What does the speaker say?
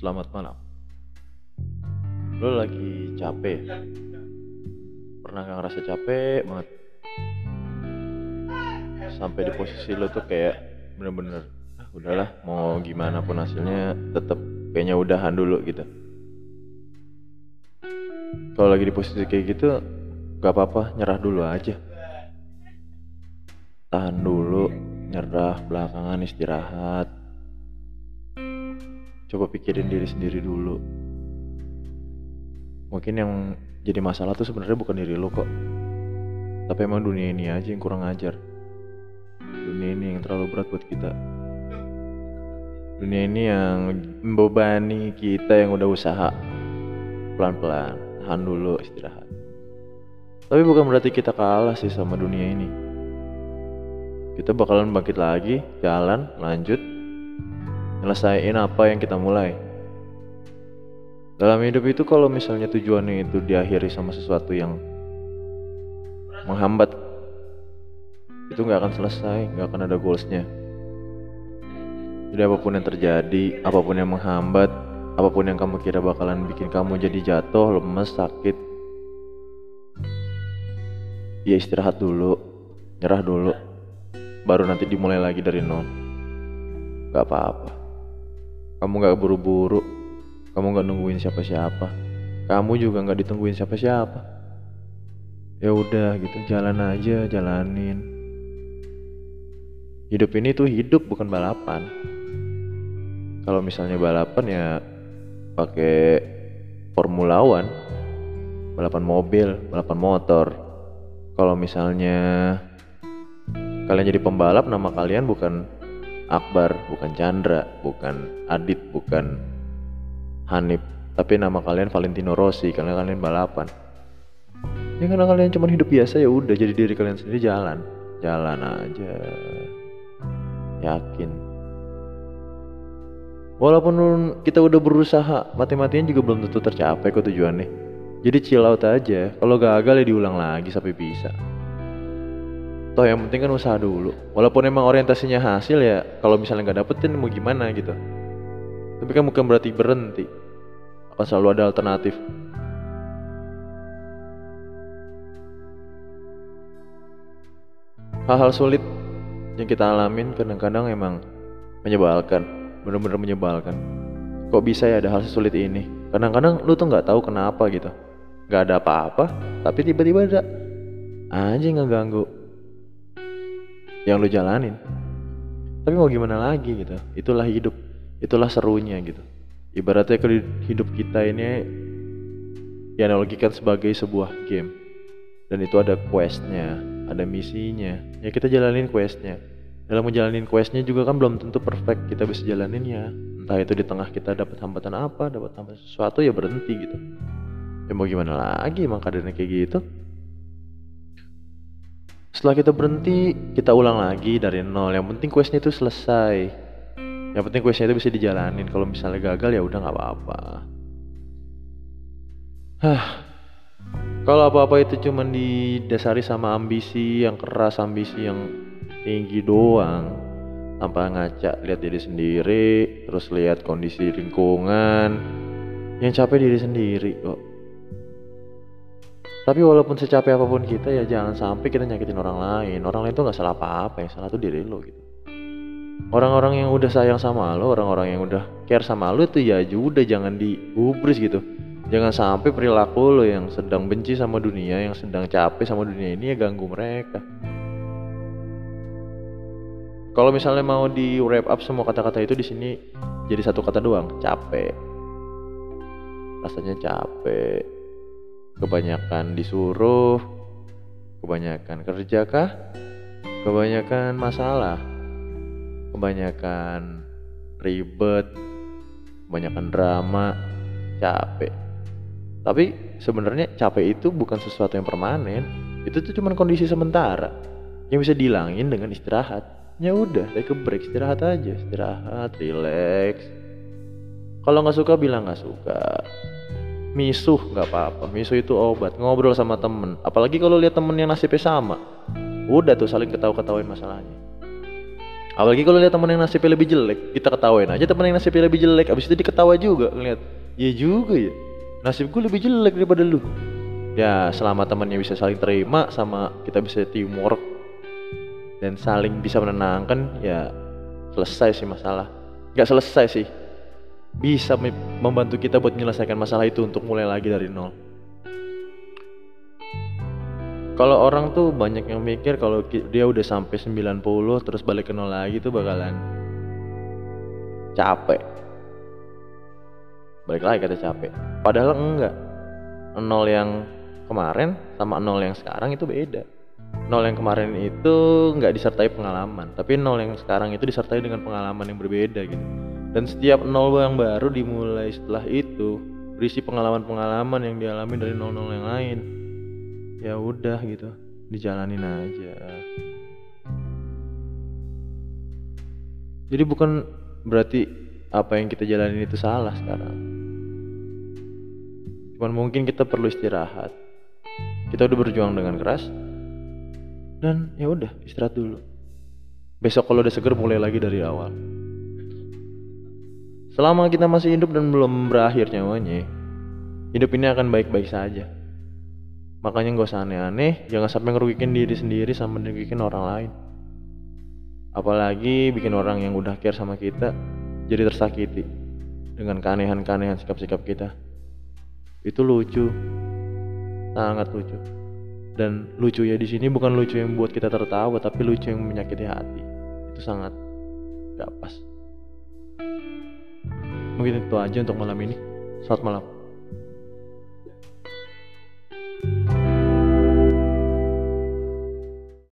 Selamat malam. Lo lagi capek? Pernah gak ngerasa capek banget? Sampai di posisi lo tuh kayak bener-bener ah, udahlah mau gimana pun hasilnya tetap kayaknya udahan dulu gitu. Kalau lagi di posisi kayak gitu gak apa-apa nyerah dulu aja. Tahan dulu, nyerah belakangan istirahat. Coba pikirin diri sendiri dulu. Mungkin yang jadi masalah tuh sebenarnya bukan diri lo kok. Tapi emang dunia ini aja yang kurang ajar. Dunia ini yang terlalu berat buat kita. Dunia ini yang membebani kita yang udah usaha. Pelan-pelan, tahan dulu istirahat. Tapi bukan berarti kita kalah sih sama dunia ini. Kita bakalan bangkit lagi, jalan, lanjut, nyelesain apa yang kita mulai. Dalam hidup itu kalau misalnya tujuannya itu diakhiri sama sesuatu yang menghambat, itu nggak akan selesai, nggak akan ada goalsnya. Jadi apa pun yang terjadi, apa pun yang menghambat, apa pun yang kamu kira bakalan bikin kamu jadi jatuh, lemes, sakit, ya istirahat dulu, nyerah dulu, baru nanti dimulai lagi dari nol. Gak apa-apa. Kamu gak buru-buru, kamu gak nungguin siapa-siapa, kamu juga gak ditungguin siapa-siapa. Ya udah gitu, jalan aja, jalanin. Hidup ini tuh hidup bukan balapan. Kalau misalnya balapan ya pakai Formula One, balapan mobil, balapan motor. Kalau misalnya kalian jadi pembalap, nama kalian bukan Akbar, bukan Chandra, bukan Adit, bukan Hanif, tapi nama kalian Valentino Rossi karena kalian balapan. Ya karena kalian cuma hidup biasa ya udah jadi diri kalian sendiri jalan, jalan aja, yakin. Walaupun kita udah berusaha, mati-matian juga belum tentu tercapai kok tujuannya. Jadi chill out aja, kalau gagal ya diulang lagi sampai bisa. Toh yang penting kan usaha dulu. Walaupun emang orientasinya hasil ya, kalau misalnya nggak dapetin mau gimana gitu. Tapi kan bukan berarti berhenti. Akan selalu ada alternatif. Hal-hal sulit yang kita alamin kadang-kadang emang menyebalkan, bener-bener menyebalkan. Kok bisa ya ada hal sesulit ini? Kadang-kadang lu tuh nggak tahu kenapa gitu. Gak ada apa-apa, tapi tiba-tiba ada anjing ngeganggu yang lu jalanin. Tapi mau gimana lagi gitu. Itulah hidup. Itulah serunya gitu. Ibaratnya ke hidup kita ini dianalogikan sebagai sebuah game. Dan itu ada questnya, ada misinya. Ya kita jalanin questnya. Dalam menjalanin questnya juga kan belum tentu perfect kita bisa jalaninnya. Entah itu di tengah kita dapat hambatan apa, dapat hambatan sesuatu ya berhenti gitu. Ya mau gimana lagi emang keadaannya kayak gitu. Setelah kita berhenti, kita ulang lagi dari nol. Yang penting questnya itu selesai. Yang penting questnya itu bisa dijalanin. Kalau misalnya gagal ya udah nggak apa-apa. Hah. Kalau apa-apa itu cuma didasari sama ambisi yang keras, ambisi yang tinggi doang, tanpa ngaca lihat diri sendiri, terus lihat kondisi lingkungan, yang capek diri sendiri kok. Tapi walaupun secapek apa pun kita ya jangan sampai kita nyakitin orang lain. Orang lain tuh nggak salah apa-apa, yang salah tuh diri lo gitu. Orang-orang yang udah sayang sama lo, orang-orang yang udah care sama lo itu ya udah jangan digubris gitu. Jangan sampai perilaku lo yang sedang benci sama dunia, yang sedang capek sama dunia ini ya ganggu mereka. Kalau misalnya mau di wrap up semua kata-kata itu di sini jadi satu kata doang, capek. Rasanya capek kebanyakan disuruh, kebanyakan kerja kah, kebanyakan masalah, kebanyakan ribet, kebanyakan drama, capek. Tapi sebenarnya capek itu bukan sesuatu yang permanen, itu tuh cuma kondisi sementara yang bisa dihilangin dengan istirahat. Ya udah, take a break, istirahat aja, istirahat, relax. Kalau nggak suka bilang nggak suka, misuh nggak apa-apa. Misuh itu obat. Ngobrol sama temen. Apalagi kalau lihat temen yang nasibnya sama. Udah tuh saling ketawa-ketawain masalahnya. Apalagi kalau lihat teman yang nasibnya lebih jelek kita ketawain aja teman yang nasibnya lebih jelek. Abis itu diketawa juga ngeliat iya juga ya nasib gue lebih jelek daripada lu. Ya selama temannya bisa saling terima sama kita bisa teamwork dan saling bisa menenangkan ya selesai sih masalah. Nggak selesai sih bisa membantu kita buat menyelesaikan masalah itu untuk mulai lagi dari nol. Kalau orang tuh banyak yang mikir kalau dia udah sampai 90 terus balik ke nol lagi tuh bakalan capek. Balik lagi kata capek. Padahal enggak. Nol yang kemarin sama nol yang sekarang itu beda. Nol yang kemarin itu nggak disertai pengalaman tapi nol yang sekarang itu disertai dengan pengalaman yang berbeda gitu dan setiap nol yang baru dimulai setelah itu berisi pengalaman-pengalaman yang dialami dari nol-nol yang lain. Ya udah gitu dijalanin aja. Jadi bukan berarti apa yang kita jalanin itu salah sekarang. Cuman mungkin kita perlu istirahat. Kita udah berjuang dengan keras dan ya udah istirahat dulu. Besok kalau udah seger mulai lagi dari awal selama kita masih hidup dan belum berakhir nyawanya hidup ini akan baik-baik saja. Makanya gak usah aneh-aneh jangan sampai ngerugikin diri sendiri sama ngerugikin orang lain. Apalagi bikin orang yang udah care sama kita jadi tersakiti dengan keanehan-keanehan sikap-sikap kita. Itu lucu. Sangat lucu. Dan lucu ya di sini bukan lucu yang buat kita tertawa tapi lucu yang menyakiti hati. Itu sangat gak pas mungkin itu aja untuk malam ini. Selamat malam